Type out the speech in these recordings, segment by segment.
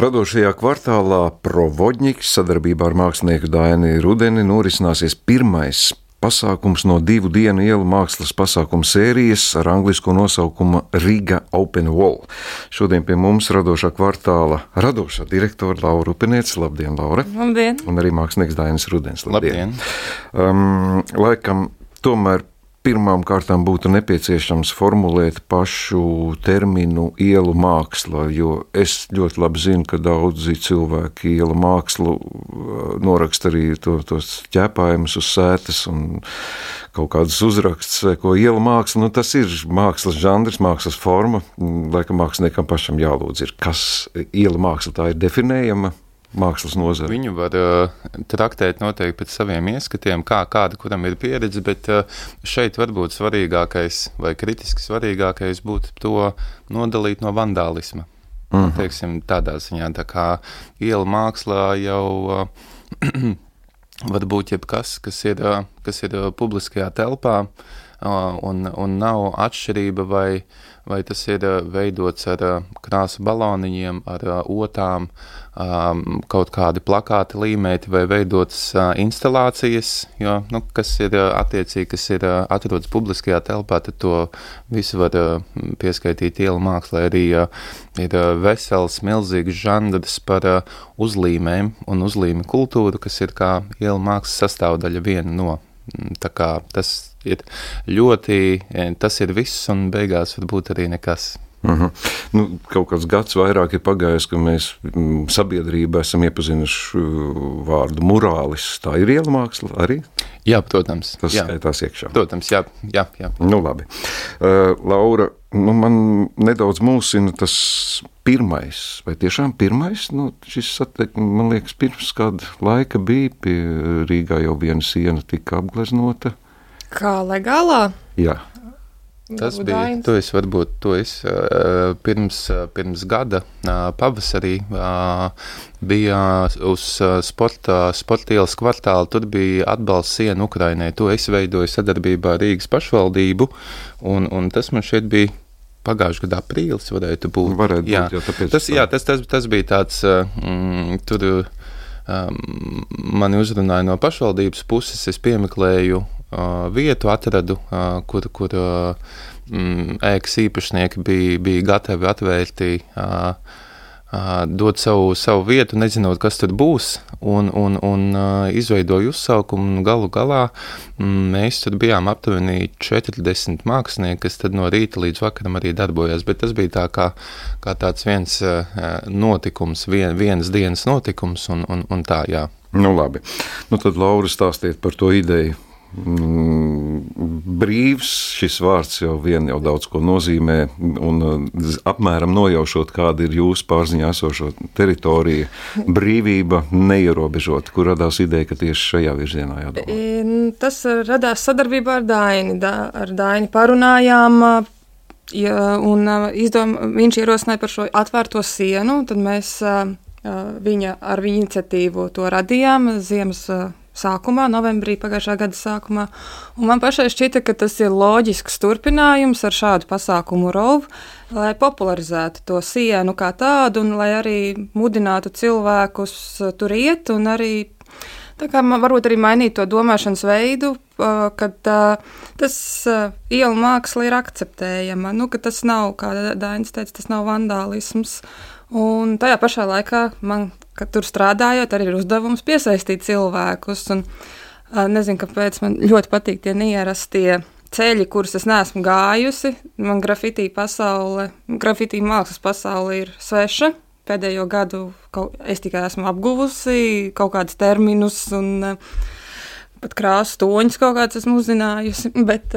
Radošajā kvartālā Provodņiks sadarbībā ar mākslinieku Daini Rudeni norisināsies pirmais pasākums no divu dienu ielu mākslas pasākumu sērijas ar angļu nosaukumu Riga Open Wall. Šodien pie mums radošā kvartāla radošā direktora Laura Upiniec. Labdien, Laura! Labdien! Un arī mākslinieks Dainis Rudens. Labdien! Labdien. Um, laikam tomēr Pirmām kārtām būtu nepieciešams formulēt pašu terminu ielu māksla, jo es ļoti labi zinu, ka daudzi cilvēki ielu mākslu uh, noraksta arī to, tos ķēpājumus uz sētas un kaut kādas uzrakstus, ko ielu māksla, nu tas ir mākslas žanrs, mākslas forma, laikam māksliniekam pašam jālūdz ir, kas ielu māksla tā ir definējama, mākslas nozare? Viņu var uh, traktēt noteikti pēc saviem ieskatiem, kā kāda kuram ir pieredze, bet uh, šeit varbūt svarīgākais vai kritiski svarīgākais būtu to nodalīt no vandālisma. Mm -hmm. Teiksim, tādā ziņā, tā kā iela mākslā jau uh, var būt jebkas, kas ir, uh, kas ir uh, publiskajā telpā, uh, un, un nav atšķirība vai uh, vai tas ir eh, veidots ar eh, krāsu baloniņiem, ar eh, otām, kaut kādi plakāti līmēti vai veidotas instalācijas, jo, nu, kas ir attiecīgi, kas ir atrodas publiskajā telpā, tad to visu var pieskaitīt ielu mākslē. Arī ir vesels, milzīgs žanrs par uzlīmēm un uzlīmi kultūru, kas ir kā ielu mākslas sastāvdaļa viena no. Tas ir ļoti, eh, tas ir viss, un beigās varbūt arī nekas. Uh mhm. -huh. nu, kaut kāds gads vairāk ir pagājis, ka mēs sabiedrībā esam iepazinuši vārdu morālis. Tā ir iela māksla arī. Jā, protams. Tas jā. skaitās iekšā. Protams, jā. jā, jā. Nu, labi. Uh, Laura, nu, man nedaudz mulsina tas pirmais, vai tiešām pirmais, nu, šis satek, man liekas, pirms kāda laika bija pie Rīgā jau viena siena tika apgleznota. Kā legālā? Jā. Tas bija Dains. to es varbūt to es uh, pirms, uh, pirms gada uh, pavasarī bija uz sporta, sporta ielas kvartāla, tur bija atbalsts siena Ukrainai. To es veidoju sadarbībā ar Rīgas pašvaldību, un, un tas man šeit bija pagājušā gada aprīlis varētu būt. Varētu jā. būt, jā, tas, jā, tas, tas, tas bija tāds, mm, tur um, mani uzrunāja no pašvaldības puses, es piemeklēju vietu atradu, kur, kur mm, ēkas īpašnieki bija, bija gatavi atvērti dot savu, savu vietu, nezinot, kas tur būs, un, un, un izveidoju uzsaukumu. Galu galā mm, mēs tur bijām aptuveni 40 mākslinieki, kas no rīta līdz vakaram arī darbojās. Bet tas bija tā kā, kā tāds viens notikums, vien, vienas dienas notikums, un, un, un tā, jā. Nu, labi. Nu, tad, Laura, stāstiet par to ideju brīvs šis vārds jau vien jau daudz ko nozīmē, un uh, apmēram nojaušot, kāda ir jūsu pārziņā esošo teritorija, brīvība neierobežot, kur radās ideja, ka tieši šajā virzienā jādomā. Tas radās sadarbībā ar Daini. Da, ar Daini parunājām, ja, un izdom, viņš ierosināja par šo atvērto sienu, tad mēs viņa, ar viņa iniciatīvu to radījām ziemas sākumā, novembrī pagājušā gada sākumā. Un man pašai šķita, ka tas ir loģisks turpinājums ar šādu pasākumu rovu, lai popularizētu to sienu kā tādu un lai arī mudinātu cilvēkus uh, tur iet un arī. Tā kā varbūt arī mainīt to domāšanas veidu, uh, kad uh, tas ielu māksla ir akceptējama. Nu, tas nav, kā Dainis teica, tas nav vandālisms. Un tajā pašā laikā man ka tur strādājot, arī ir uzdevums piesaistīt cilvēkus. Un, nezinu, kāpēc man ļoti patīk tie neierastie ceļi, kurus es neesmu gājusi. Man grafitī pasaule, grafitī mākslas pasaule ir sveša. Pēdējo gadu kaut, es tikai esmu apguvusi kaut kādus terminus un pat krāsu toņus kaut kādus esmu uzzinājusi. Bet,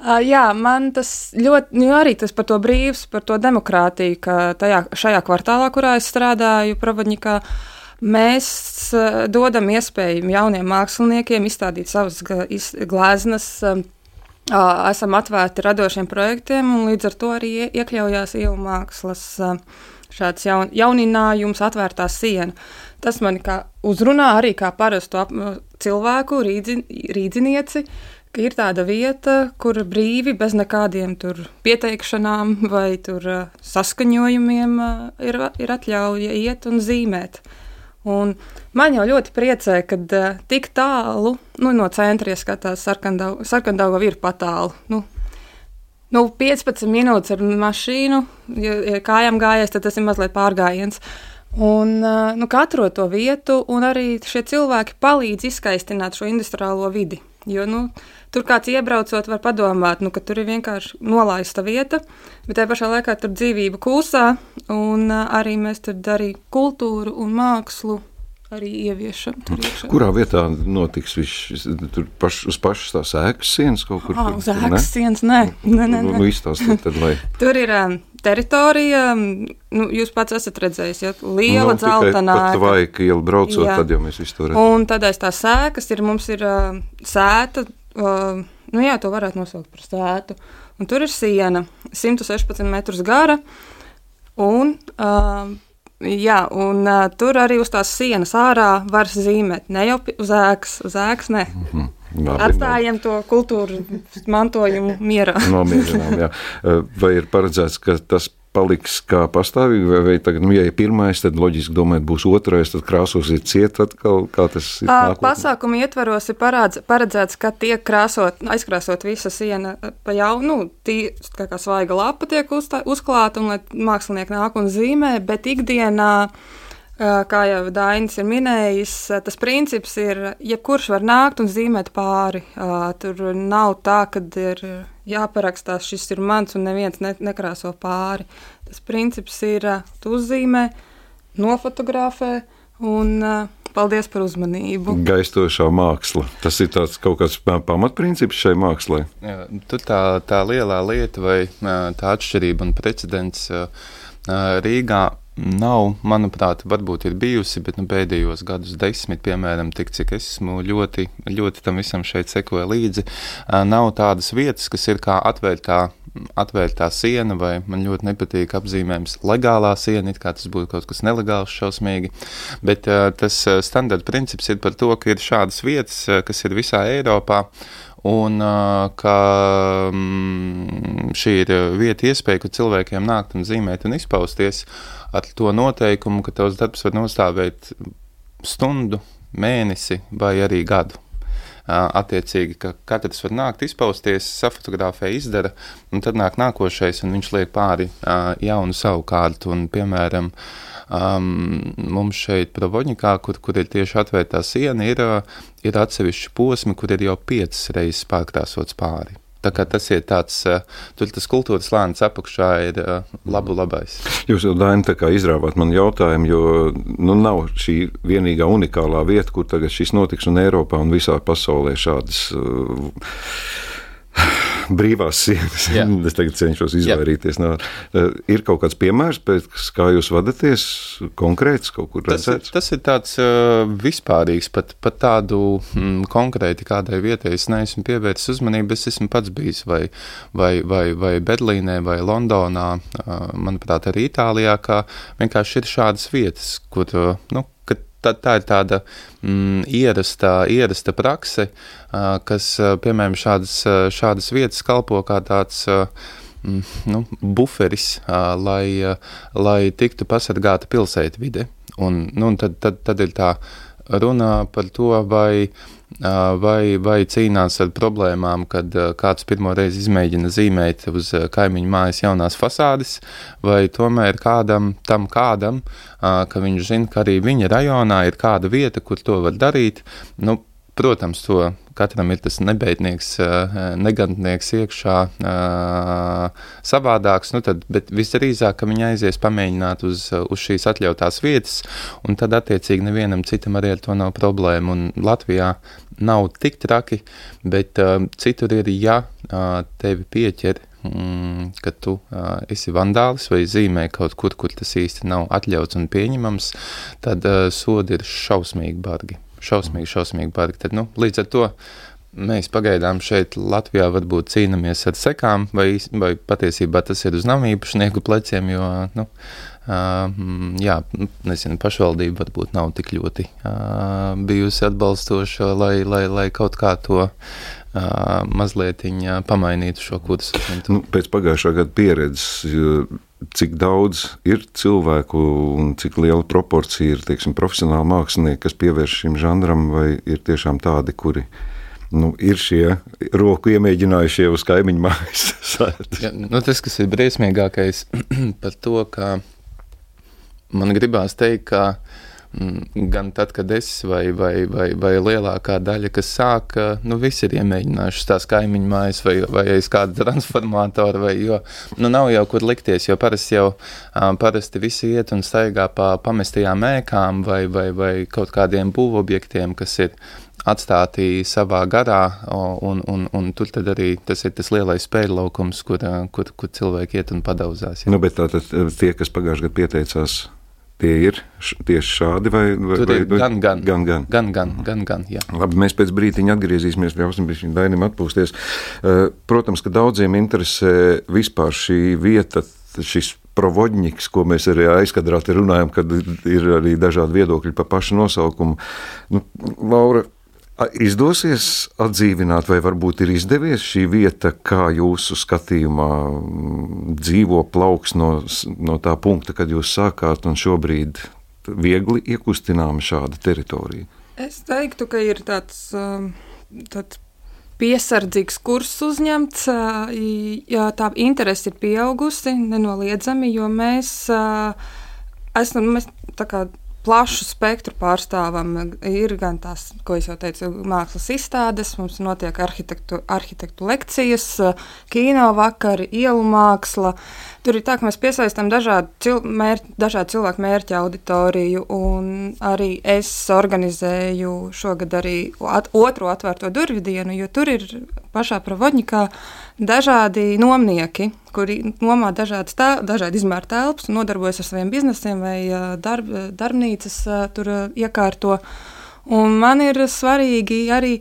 Uh, jā, man tas ļoti, nu, arī tas par to brīvs, par to demokrātiju, ka tajā, šajā kvartālā, kurā es strādāju, Provodņikā, mēs uh, dodam iespēju jauniem māksliniekiem izstādīt savas gleznas. Uh, esam atvērti radošiem projektiem, un līdz ar to arī iekļaujās ielu mākslas šāds jaun, jauninājums, atvērtā siena. Tas man kā uzrunā arī kā parastu ap, cilvēku, rīdzi, rīdzinieci, ka ir tāda vieta, kur brīvi, bez nekādiem pieteikšanām vai saskaņojumiem ir, ir atļauja iet un zīmēt. Un man jau ļoti priecē, ka uh, tik tālu nu, no centra ieskatās sarkandauga ir patālu. Nu, nu, 15 minūtes ar mašīnu, ja, ja kājām gājies, tad tas ir mazliet pārgājiens. Un, uh, nu, katru to vietu, un arī šie cilvēki palīdz izskaistināt šo industriālo vidi. Jo, nu, tur kāds iebraucot, var padomāt, nu, ka tur ir vienkārši nolaista vieta, bet tajā pašā laikā tur dzīvība kūsā, un arī mēs tur arī kultūru un mākslu arī ieviešam. Kurā vietā notiks viss? Tur paš, uz pašas tās ēkas sienas kaut kur? Ah, uz ēkas sienas, nē. nē, nē, nē. Nu, izstāstiet tad, lai. tur ir um, teritorija, nu, jūs pats esat redzējis, ja liela nu, dzeltenā. Vai, ka iela braucot, Jā. tad jau mēs visu to redzam. Un tad aiz tās sēkas ir, mums ir uh, sēta, uh, nu jā, to varētu nosaukt par sētu. Un tur ir siena, 116 metrus gara, un uh, Jā, un uh, tur arī uz tās sienas ārā var zīmēt. Ne jau uz ēkas, uz ēkas ne. Mm -hmm. Labi, Atstājam labi. to kultūru mantojumu mierā. Nomierinām, jā. Vai ir paredzēts, ka tas paliks kā pastāvīgi, vai, vai tagad, nu, ja ir pirmais, tad loģiski domāt, būs otrais, tad krāsosiet ciet atkal, kā tas ir. Nākotnē. Pasākumu ietvaros ir parādz, paredzēts, ka tiek krāsot, aizkrāsot visa siena pa jaunu, tī, kā, kā svaiga lapa tiek uzklāta, un lai mākslinieki nāk un zīmē, bet ikdienā. Kā jau Dainis ir minējis, tas princips ir, jebkurš var nākt un zīmēt pāri. Tur nav tā, ka ir jāparakstās, šis ir mans un neviens ne, nekrāso pāri. Tas princips ir, tu uzzīmē, nofotografē un paldies par uzmanību. Gaistošā māksla. Tas ir tāds kaut kāds pamatprincips šai mākslai. Jā, tā, tā lielā lieta vai tā atšķirība un precedents Rīgā nav, manuprāt, varbūt ir bijusi, bet nu, pēdējos gadus desmit, piemēram, tik cik es esmu ļoti, ļoti tam visam šeit sekoju līdzi, nav tādas vietas, kas ir kā atvērtā atvērtā siena, vai man ļoti nepatīk apzīmējums legālā siena, it kā tas būtu kaut kas nelegāls, šausmīgi. Bet uh, tas standarta princips ir par to, ka ir šādas vietas, kas ir visā Eiropā, un ka um, šī ir vieta iespēja, ka cilvēkiem nākt un zīmēt un izpausties. Ar to noteikumu, ka tavs darbs var nostāvēt stundu, mēnesi vai arī gadu. Attiecīgi, ka katrs var nākt, izpausties, safotografē, izdara, un tad nāk nākošais, un viņš liek pāri jaunu savu kārtu. Un, piemēram, um, mums šeit, Provoņikā, kur, kur ir tieši atvērtā siena, ir, ir atsevišķi posmi, kur ir jau piecas reizes pārkrāsots pāri. Tā kā tas ir tāds, eh, tur tas kultūras lēns apakšā ir eh, labu labais. Jūs jau, Daini, tā kā izrāvāt man jautājumu, jo nu, nav šī vienīgā unikālā vieta, kur tagad šis notiks un Eiropā un visā pasaulē šādas. Uh, brīvās sienas. es tagad cenšos izvairīties no. Uh, ir kaut kāds piemērs, pēc kā jūs vadāties, konkrēts kaut kur redzēts? Tas, tas ir tāds uh, vispārīgs, pat, pat tādu mm, konkrēti kādai vietai es neesmu pievērsis uzmanību. Es esmu pats bijis vai, vai, vai, vai Berlīnē, vai Londonā, uh, manuprāt, arī Itālijā, kā vienkārši ir šādas vietas, kur, nu, tā, tā ir tāda mm, ierasta, ierasta prakse, uh, kas, uh, piemēram, šādas, uh, šādas vietas kalpo kā tāds uh, nu, buferis, uh, lai, uh, lai tiktu pasargāta pilsētvide. Un, nu, un tad, tad, tad ir tā runa par to, vai vai, vai cīnās ar problēmām, kad kāds pirmo reizi izmēģina zīmēt uz kaimiņu mājas jaunās fasādes, vai tomēr kādam, tam kādam, ka viņš zina, ka arī viņa rajonā ir kāda vieta, kur to var darīt. Nu, protams, to katram ir tas nebeidnieks, negantnieks iekšā savādāks, nu tad, bet visdrīzāk, ka viņi aizies pamēģināt uz, uz šīs atļautās vietas, un tad attiecīgi nevienam citam arī ar to nav problēma. Un Latvijā nav tik traki, bet uh, citur ir, ja tevi pieķer mm, ka tu uh, esi vandālis vai zīmē kaut kur, kur tas īsti nav atļauts un pieņemams, tad uh, sodi ir šausmīgi bargi šausmīgi, šausmīgi bargi. Tad, nu, līdz ar to mēs pagaidām šeit Latvijā varbūt cīnāmies ar sekām, vai, vai patiesībā tas ir uz namu īpašnieku pleciem, jo, nu, jā, nu, nezinu, pašvaldība varbūt nav tik ļoti bijusi atbalstoša, lai, lai, lai kaut kā to mazliet pamainītu šo uzņemtu. Nu, pēc pagājušā gada pieredzes, cik daudz ir cilvēku un cik liela proporcija ir teiksim, profesionāli mākslinieki, kas pievērš šim žanram, vai ir tiešām tādi, kuri nu, ir šie roku iemēģinājušie uz kaimiņu mājas. ja, nu, tas, kas ir briesmīgākais par to, ka man gribās teikt, ka gan tad, kad es vai, vai, vai, vai lielākā daļa, kas sāk, nu, visi ir iemēģinājuši tās kaimiņu mājas vai, vai aiz kāda transformātora, vai, jo, nu, nav jau kur likties, jo parasti jau, parasti visi iet un staigā pa pamestajām ēkām vai, vai, vai kaut kādiem būvobjektiem, kas ir atstāti savā garā, un, un, un tur arī tas ir tas lielais spēļu laukums, kur, kur, kur cilvēki iet un padauzās. Ja. Nu, bet tātad tie, kas pagājušajā gadā pieteicās Tie ir tieši šādi, vai, vai, vai, vai gan, gan, gan, gan. gan, gan, gan, gan jā. Labi, mēs pēc brīdiņa atgriezīsimies, ļausim viņam Dainim atpūsties. Eh, protams, ka daudziem interesē vispār šī vieta, šis provodņiks, ko mēs arī aizkadrā runājam, kad ir arī dažādi viedokļi par pašu nosaukumu. Nu, Laura, Izdosies atdzīvināt, vai varbūt ir izdevies šī vieta, kā jūsu skatījumā mm, dzīvo plauks no, no tā punkta, kad jūs sākāt, un šobrīd viegli iekustināma šāda teritorija? Es teiktu, ka ir tāds, um, tāds piesardzīgs kurs uzņemts, uh, ja tā interese ir pieaugusi nenoliedzami, jo mēs uh, esam, mēs kā plašu spektru pārstāvam. Ir gan tās, ko jau teicu, mākslas izstādes, mums notiek arhitektu, arhitektu lekcijas, kino vakari, ielu māksla. Tur ir tā, ka mēs piesaistām dažādu, cil, mērķi, dažādu cilvēku mērķa auditoriju, un arī es organizēju šogad arī at, otro atvērto durvju dienu, jo tur ir pašā Pravodņikā dažādi nomnieki, kuri nomā dažādas tā, dažādi izmēra telpas un nodarbojas ar saviem biznesiem vai darb, darbnīcas tur iekārto. Un man ir svarīgi arī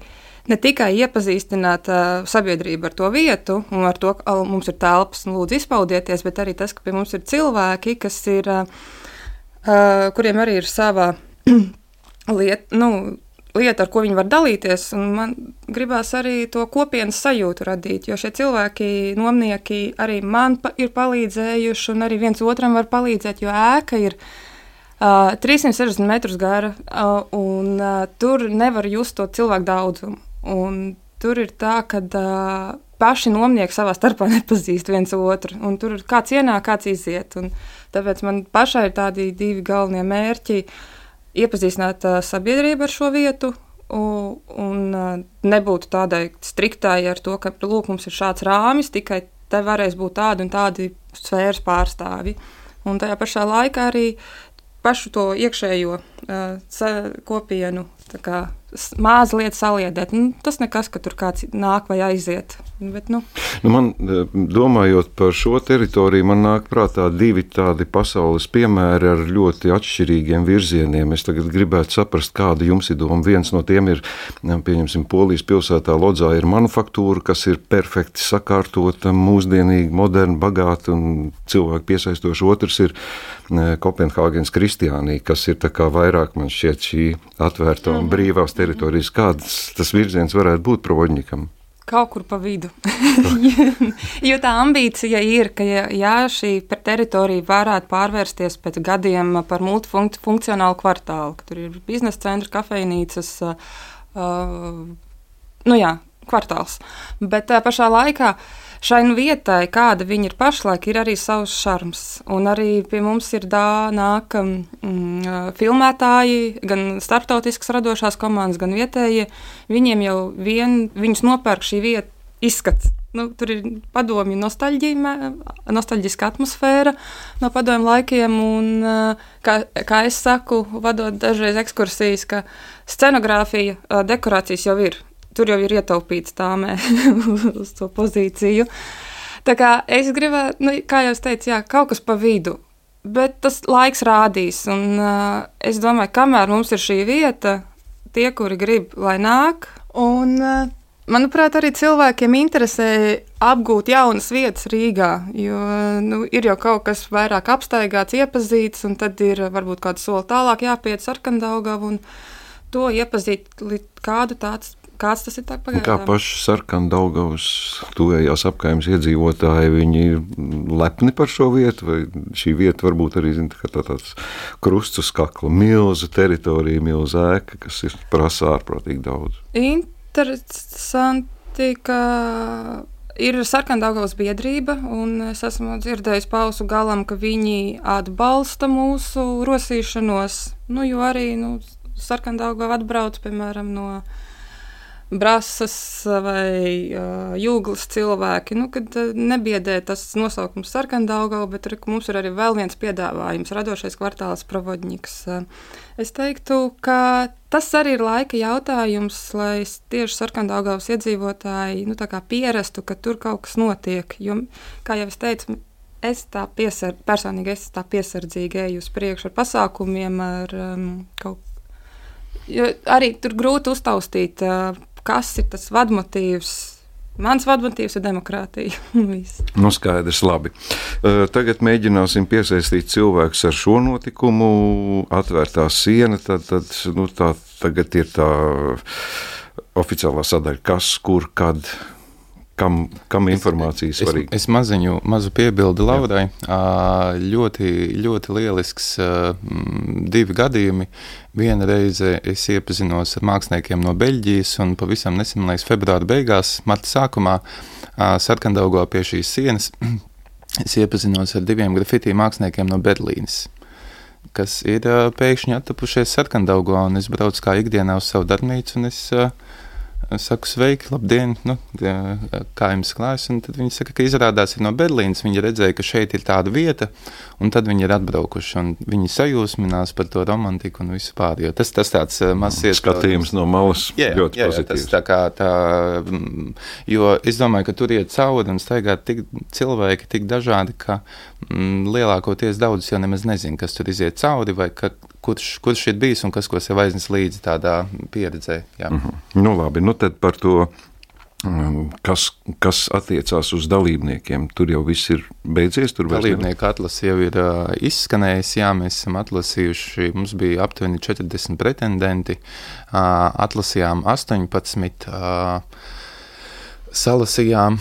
ne tikai iepazīstināt uh, sabiedrību ar to vietu un ar to, ka mums ir telpas un lūdzu izpaudieties, bet arī tas, ka pie mums ir cilvēki, kas ir, uh, kuriem arī ir sava lieta, nu, lieta, ar ko viņi var dalīties. Man gribās arī to kopienas sajūtu radīt, jo šie cilvēki, nomnieki, arī man pa ir palīdzējuši, un arī viens otram var palīdzēt, jo ēka ir. Uh, 360 metrus gara, uh, un uh, tur nevar just to cilvēku daudzumu. Un tur ir tā, ka uh, paši nomnieki savā starpā nepazīst viens otru. Tur ir kāds ienāk, kāds iziet. Un tāpēc man pašai ir tādi divi galvenie mērķi. Iepazīstināt uh, sabiedrību ar šo vietu. Un, un uh, nebūtu tādai striktai ar to, ka lūk, mums ir šāds rāmis, tikai te varēs būt tādi un tādi sfēras pārstāvji. Un tajā pašā laikā arī pašu to iekšējo uh, kopienu kā, mazliet saliedēt. Nu, tas nekas, ka tur kāds nāk vai aiziet. Bet, nu. Nu man, e, domājot par šo teritoriju, man nāk prātā divi tādi pasaules piemēri ar ļoti atšķirīgiem virzieniem. Es tagad gribētu saprast, kāda jums ir doma. Viens no tiem ir, pieņemsim, Polijas pilsētā Lodzā ir manufaktūra, kas ir perfekti sakārtota, mūsdienīga, moderna, bagāta un cilvēku piesaistoša. Otrs ir e, Kopenhāgenes Kristiānija, kas ir vairāk, man šķiet, šī atvērta un mhm. brīvās teritorijas. Kāds tas virziens varētu būt provodņikam? Kaut kur pa vidu. jo tā ambīcija ir, ka ja šī teritorija varētu pārvērsties pēc gadiem par multifunkcionālu kvartālu, tur ir biznesa centri, kafejnīcas, uh, nu jā, kvartāls. Bet tā pašā laikā uh, šai nu vietai, kāda viņa ir pašlaik, ir arī savs šarms. Un arī pie mums ir nāk mm, filmētāji, gan starptautiskas radošās komandas, gan vietējie. Viņiem jau vien, viņus nopērk šī vieta izskats. Nu, tur ir padomju nostalģiska atmosfēra no padomju laikiem. Un, kā, kā es saku, vadot dažreiz ekskursijas, ka scenogrāfija, dekorācijas jau ir tur jau ir ietaupīts tāmē uz to pozīciju. Tā kā es gribētu, nu, kā jau teicu, jā, kaut kas pa vidu. Bet tas laiks rādīs, un uh, es domāju, kamēr mums ir šī vieta, tie, kuri grib, lai nāk, un uh, manuprāt, arī cilvēkiem interesē apgūt jaunas vietas Rīgā, jo nu, ir jau kaut kas vairāk apstaigāts, iepazīts, un tad ir varbūt kāds soli tālāk jāpiet sarkandaugavu, un to iepazīt kādu tāds kāds tas ir tā Kā pagaidām. paši sarkanu Daugavas tuvējās apkaimes iedzīvotāji, viņi ir lepni par šo vietu, vai šī vieta varbūt arī zin, tā, tā, tāds krusts uz kakla, milza teritorija, milza ēka, kas ir prasa ārprātīgi daudz. Interesanti, ka ir sarkandāgavas biedrība, un es esmu dzirdējis pausu galam, ka viņi atbalsta mūsu rosīšanos, nu, jo arī, nu, sarkandāgava atbrauc, piemēram, no brāzas vai uh, jūglas cilvēki, nu, kad uh, nebiedē tas nosaukums sarkandāgava, bet re, mums ir arī vēl viens piedāvājums, radošais kvartāls Provodņiks. Uh, es teiktu, ka tas arī ir laika jautājums, lai tieši sarkandāgavas iedzīvotāji, nu, pierastu, ka tur kaut kas notiek, jo, kā jau es teicu, es tā piesar, personīgi es tā piesardzīgi eju uz priekšu ar pasākumiem, ar um, kaut Jo arī tur grūti uztaustīt, uh, kas ir tas vadmotīvs. Mans vadmotīvs ir demokrātija. Nu, skaidrs, labi. Tagad mēģināsim piesaistīt cilvēkus ar šo notikumu. Atvērtā siena, tad, tad nu, tā tagad ir tā oficiālā sadaļa, kas, kur, kad. Kam, kam informācija Es, svarīga? es maziņu, mazu piebildu Laurai. Ā, Ļoti, ļoti lielisks divi gadījumi. Viena reize es iepazinos ar māksliniekiem no Beļģijas, un pavisam nesen, liekas, februāra beigās, marta sākumā, sarkandaugo pie šīs sienas, es iepazinos ar diviem grafitī māksliniekiem no Berlīnes kas ir pēkšņi attapušies sarkandaugo, un es braucu kā ikdienā uz savu darbnīcu, un es ā, saku, sveiki, labdien, nu, kā jums klājas. Tad viņi saka, ka izrādās ir no Berlīnas. Viņi redzēja, ka šeit ir tāda vieta, un tad viņi ir atbraukuši. un Viņi sajūsminās par to romantiku un visu pārējo. Tas, tas tāds uh, mazs Skatījums no malas Jā, ļoti jā, jā, pozitīvs. tā kā tā, mm, jo es domāju, ka tur iet cauri un staigā tik cilvēki, tik dažādi, ka mm, lielākoties daudz jau nemaz nezina, kas tur iziet cauri, vai ka, kurš, kurš ir bijis un kas ko sev aiznes līdzi tādā pieredzē. Jā. Mm -hmm. Nu, labi, nu tad par to, um, kas, kas attiecās uz dalībniekiem. Tur jau viss ir beidzies. Tur Dalībnieku atlase jau ir uh, izskanējusi. Jā, mēs esam atlasījuši. Mums bija aptuveni 40 pretendenti. Uh, atlasījām 18. Uh, Salasījām,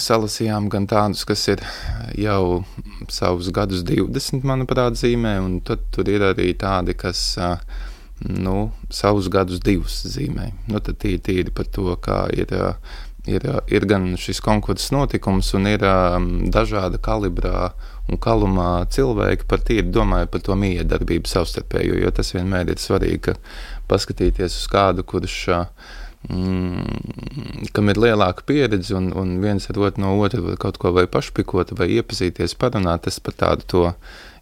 salasījām gan tādus, kas ir jau savus gadus 20, manuprāt, zīmē, un tad tur ir arī tādi, kas nu, savus gadus divus zīmē. Nu, tad tīri, tīri par to, kā ir, ir, ir gan šis konkurss notikums, un ir dažāda kalibrā un kalumā cilvēki par tīri domāju par to miedarbību savstarpēju, jo tas vienmēr ir svarīgi, ka paskatīties uz kādu, kurš ā, mm, kam ir lielāka pieredze, un, un viens ar otru no otra kaut ko vai pašpikot, vai iepazīties, parunāt, tas par tādu to,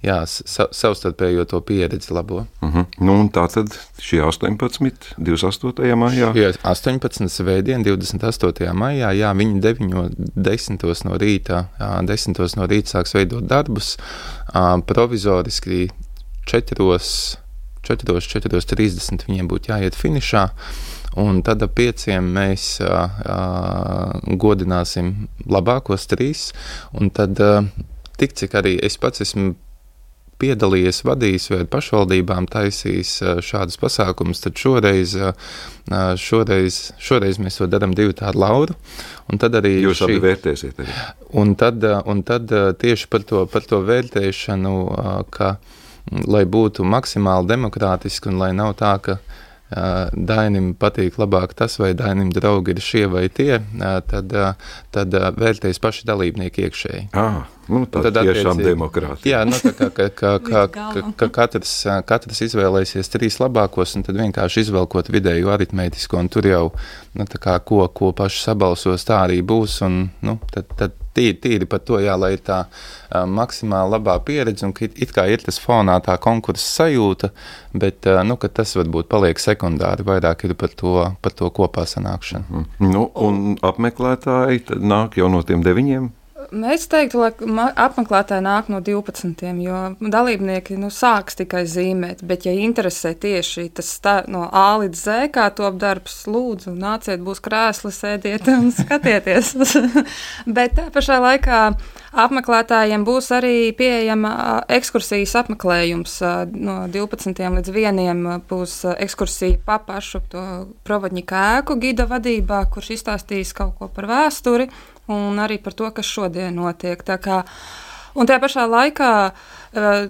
jā, sa, savstarpējo to pieredzi labo. Uh -huh. nu, un tā tad šī 18. 28. maijā. Jā, 18. svētdien, 28. maijā, jā, viņi 9. 10. no rīta, jā, 10. no rīta sāks veidot darbus, ā, provizoriski 4. 4, 4.30 viņiem būtu jāiet finišā. Un tad ap pieciem mēs godināsim labākos trīs. Un tad, tik cik arī es pats esmu piedalījies, vadījis vai pašvaldībām taisījis šādus pasākumus, tad šoreiz, šoreiz, šoreiz mēs to darām divu tādu lauru. Un tad arī Jūs abi vērtēsiet arī. Un tad, un tad tieši par to, par to vērtēšanu, ka, lai būtu maksimāli demokrātiski un lai nav tā, ka Dainim patīk labāk tas, vai Dainim draugi ir šie vai tie, tad, tad vērtēs paši dalībnieki iekšēji. Ah, nu, tā Tad tad tiešām demokrātija. Jā, nu, tā kā, ka, ka, ka, Līdz ka, galam. ka katrs, katrs izvēlēsies trīs labākos, un tad vienkārši izvelkot vidēju aritmētisko, un tur jau, nu, tā kā, ko, ko paši sabalsos, tā arī būs, un, nu, tad, tad tīri, tīri par to, jā, lai ir tā uh, maksimāli labā pieredze, un it, it kā ir tas fonā tā konkursa sajūta, bet, uh, nu, ka tas varbūt paliek sekundāri, vairāk ir par to, par to kopā sanākšanu. Nu, un apmeklētāji tad nāk jau no tiem deviņiem. Mēs teiktu, ka apmeklētāji nāk no 12, jo dalībnieki nu, sāks tikai zīmēt. Bet, ja interesē tieši tas tā, no A līdz Z, kā top darbs, lūdzu, nāciet, būs krēsli, sēdiet un skatieties. bet tā pašā laikā apmeklētājiem būs arī pieejama ekskursijas apmeklējums. No 12 līdz 1 būs ekskursija pa pašu to provodņika ēku gida vadībā, kurš izstāstīs kaut ko par vēsturi un arī par to, kas šodien notiek. Tā kā, un tajā pašā laikā uh,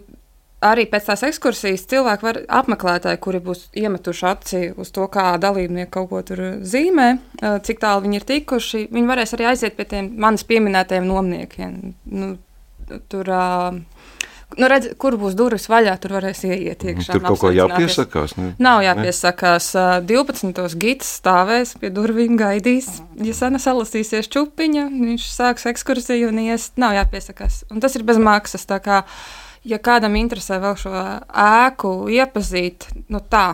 arī pēc tās ekskursijas cilvēki var apmeklētāji, kuri būs iemetuši aci uz to, kā dalībnieki kaut ko tur zīmē, uh, cik tālu viņi ir tikuši. Viņi varēs arī aiziet pie tiem manis pieminētajiem nomniekiem. Nu, tur, uh, Nu, redz, kur būs durvis vaļā, tur varēs ieiet iekšā. Tur kaut ko jāpiesakās. Ne? Nav jāpiesakās. Ne? 12. gids stāvēs pie durvīm, gaidīs. Ja sana salasīsies čupiņa, viņš sāks ekskursiju un ies. Nav jāpiesakās. Un tas ir bez maksas. Kā, ja kādam interesē vēl šo ēku iepazīt, nu tā,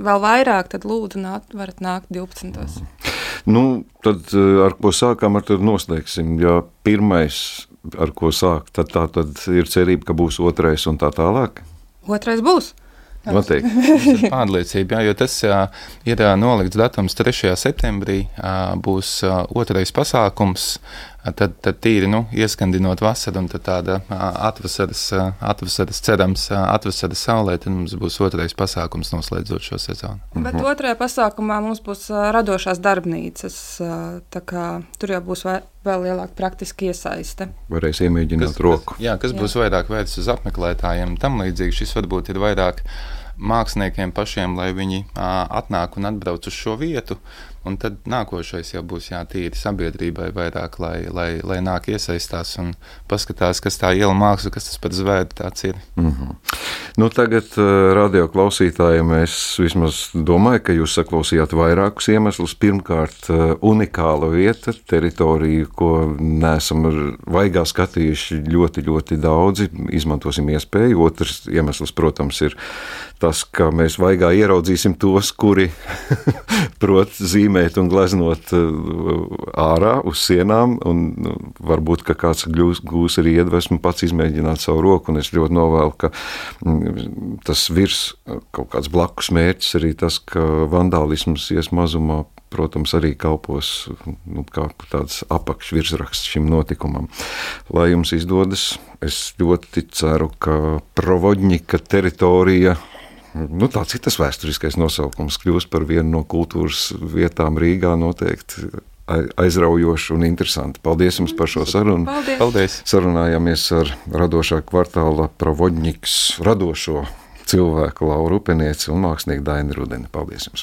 vēl vairāk, tad lūdzu, nāk, varat nākt 12. Mm. Nu, tad ar ko sākām, ar to noslēgsim. Ja pirmais ar ko sākt, tad tā tad ir cerība, ka būs otrais un tā tālāk. Otrais būs. Noteikti. pārliecība, jā, jo tas jā, ir nolikts datums 3. septembrī. Būs otrais pasākums, tad, tad tīri nu, ieskandinot vasaru un tāda atvasaras, atvasaras cerams, atvasaras saulē, tad mums būs otrais pasākums noslēdzot šo sezonu. Bet mhm. otrajā pasākumā mums būs radošās darbnīcas, kā, tur jau būs vēl lielāka praktiska iesaiste. Varēs iemēģināt kas, roku. Kas, jā, kas jā. būs vairāk vērts uz apmeklētājiem, tam līdzīgi šis varbūt ir vairāk māksliniekiem pašiem, lai viņi atnāk un atbrauc uz šo vietu. Un tad nākošais jau būs jātīri sabiedrībai vairāk, lai, lai, lai nāk iesaistās un paskatās, kas tā iela māksla, kas tas par zvēru tāds ir. Mm -hmm. nu, tagad radio klausītājiem es vismaz domāju, ka jūs saklausījāt vairākus iemeslus. Pirmkārt, unikāla vieta, teritorija, ko neesam vaigā skatījuši ļoti, ļoti daudzi. Izmantosim iespēju. Otrs iemesls, protams, ir tas, ka mēs vaigā ieraudzīsim tos, kuri prot zīmēt un gleznot uh, ārā uz sienām, nu, varbūt, kāds gļūs, gūs arī iedvesmu pats izmēģināt savu roku, es ļoti novēlu, ka mm, tas virs kaut kāds blakus mērķis arī tas, ka vandālisms ies mazumā protams, arī kalpos nu, kā tāds apakšvirsraksts šim notikumam. Lai jums izdodas, es ļoti ceru, ka Provodņika teritorija nu, tāds ir tas vēsturiskais nosaukums, kļūst par vienu no kultūras vietām Rīgā noteikti. Aizraujoši un interesanti. Paldies jums par šo sarunu. Paldies. Paldies. Sarunājāmies ar radošā kvartāla Provodņiks radošo cilvēku Lauru Upenieci un mākslinieku Dainu Rudeni. Paldies jums!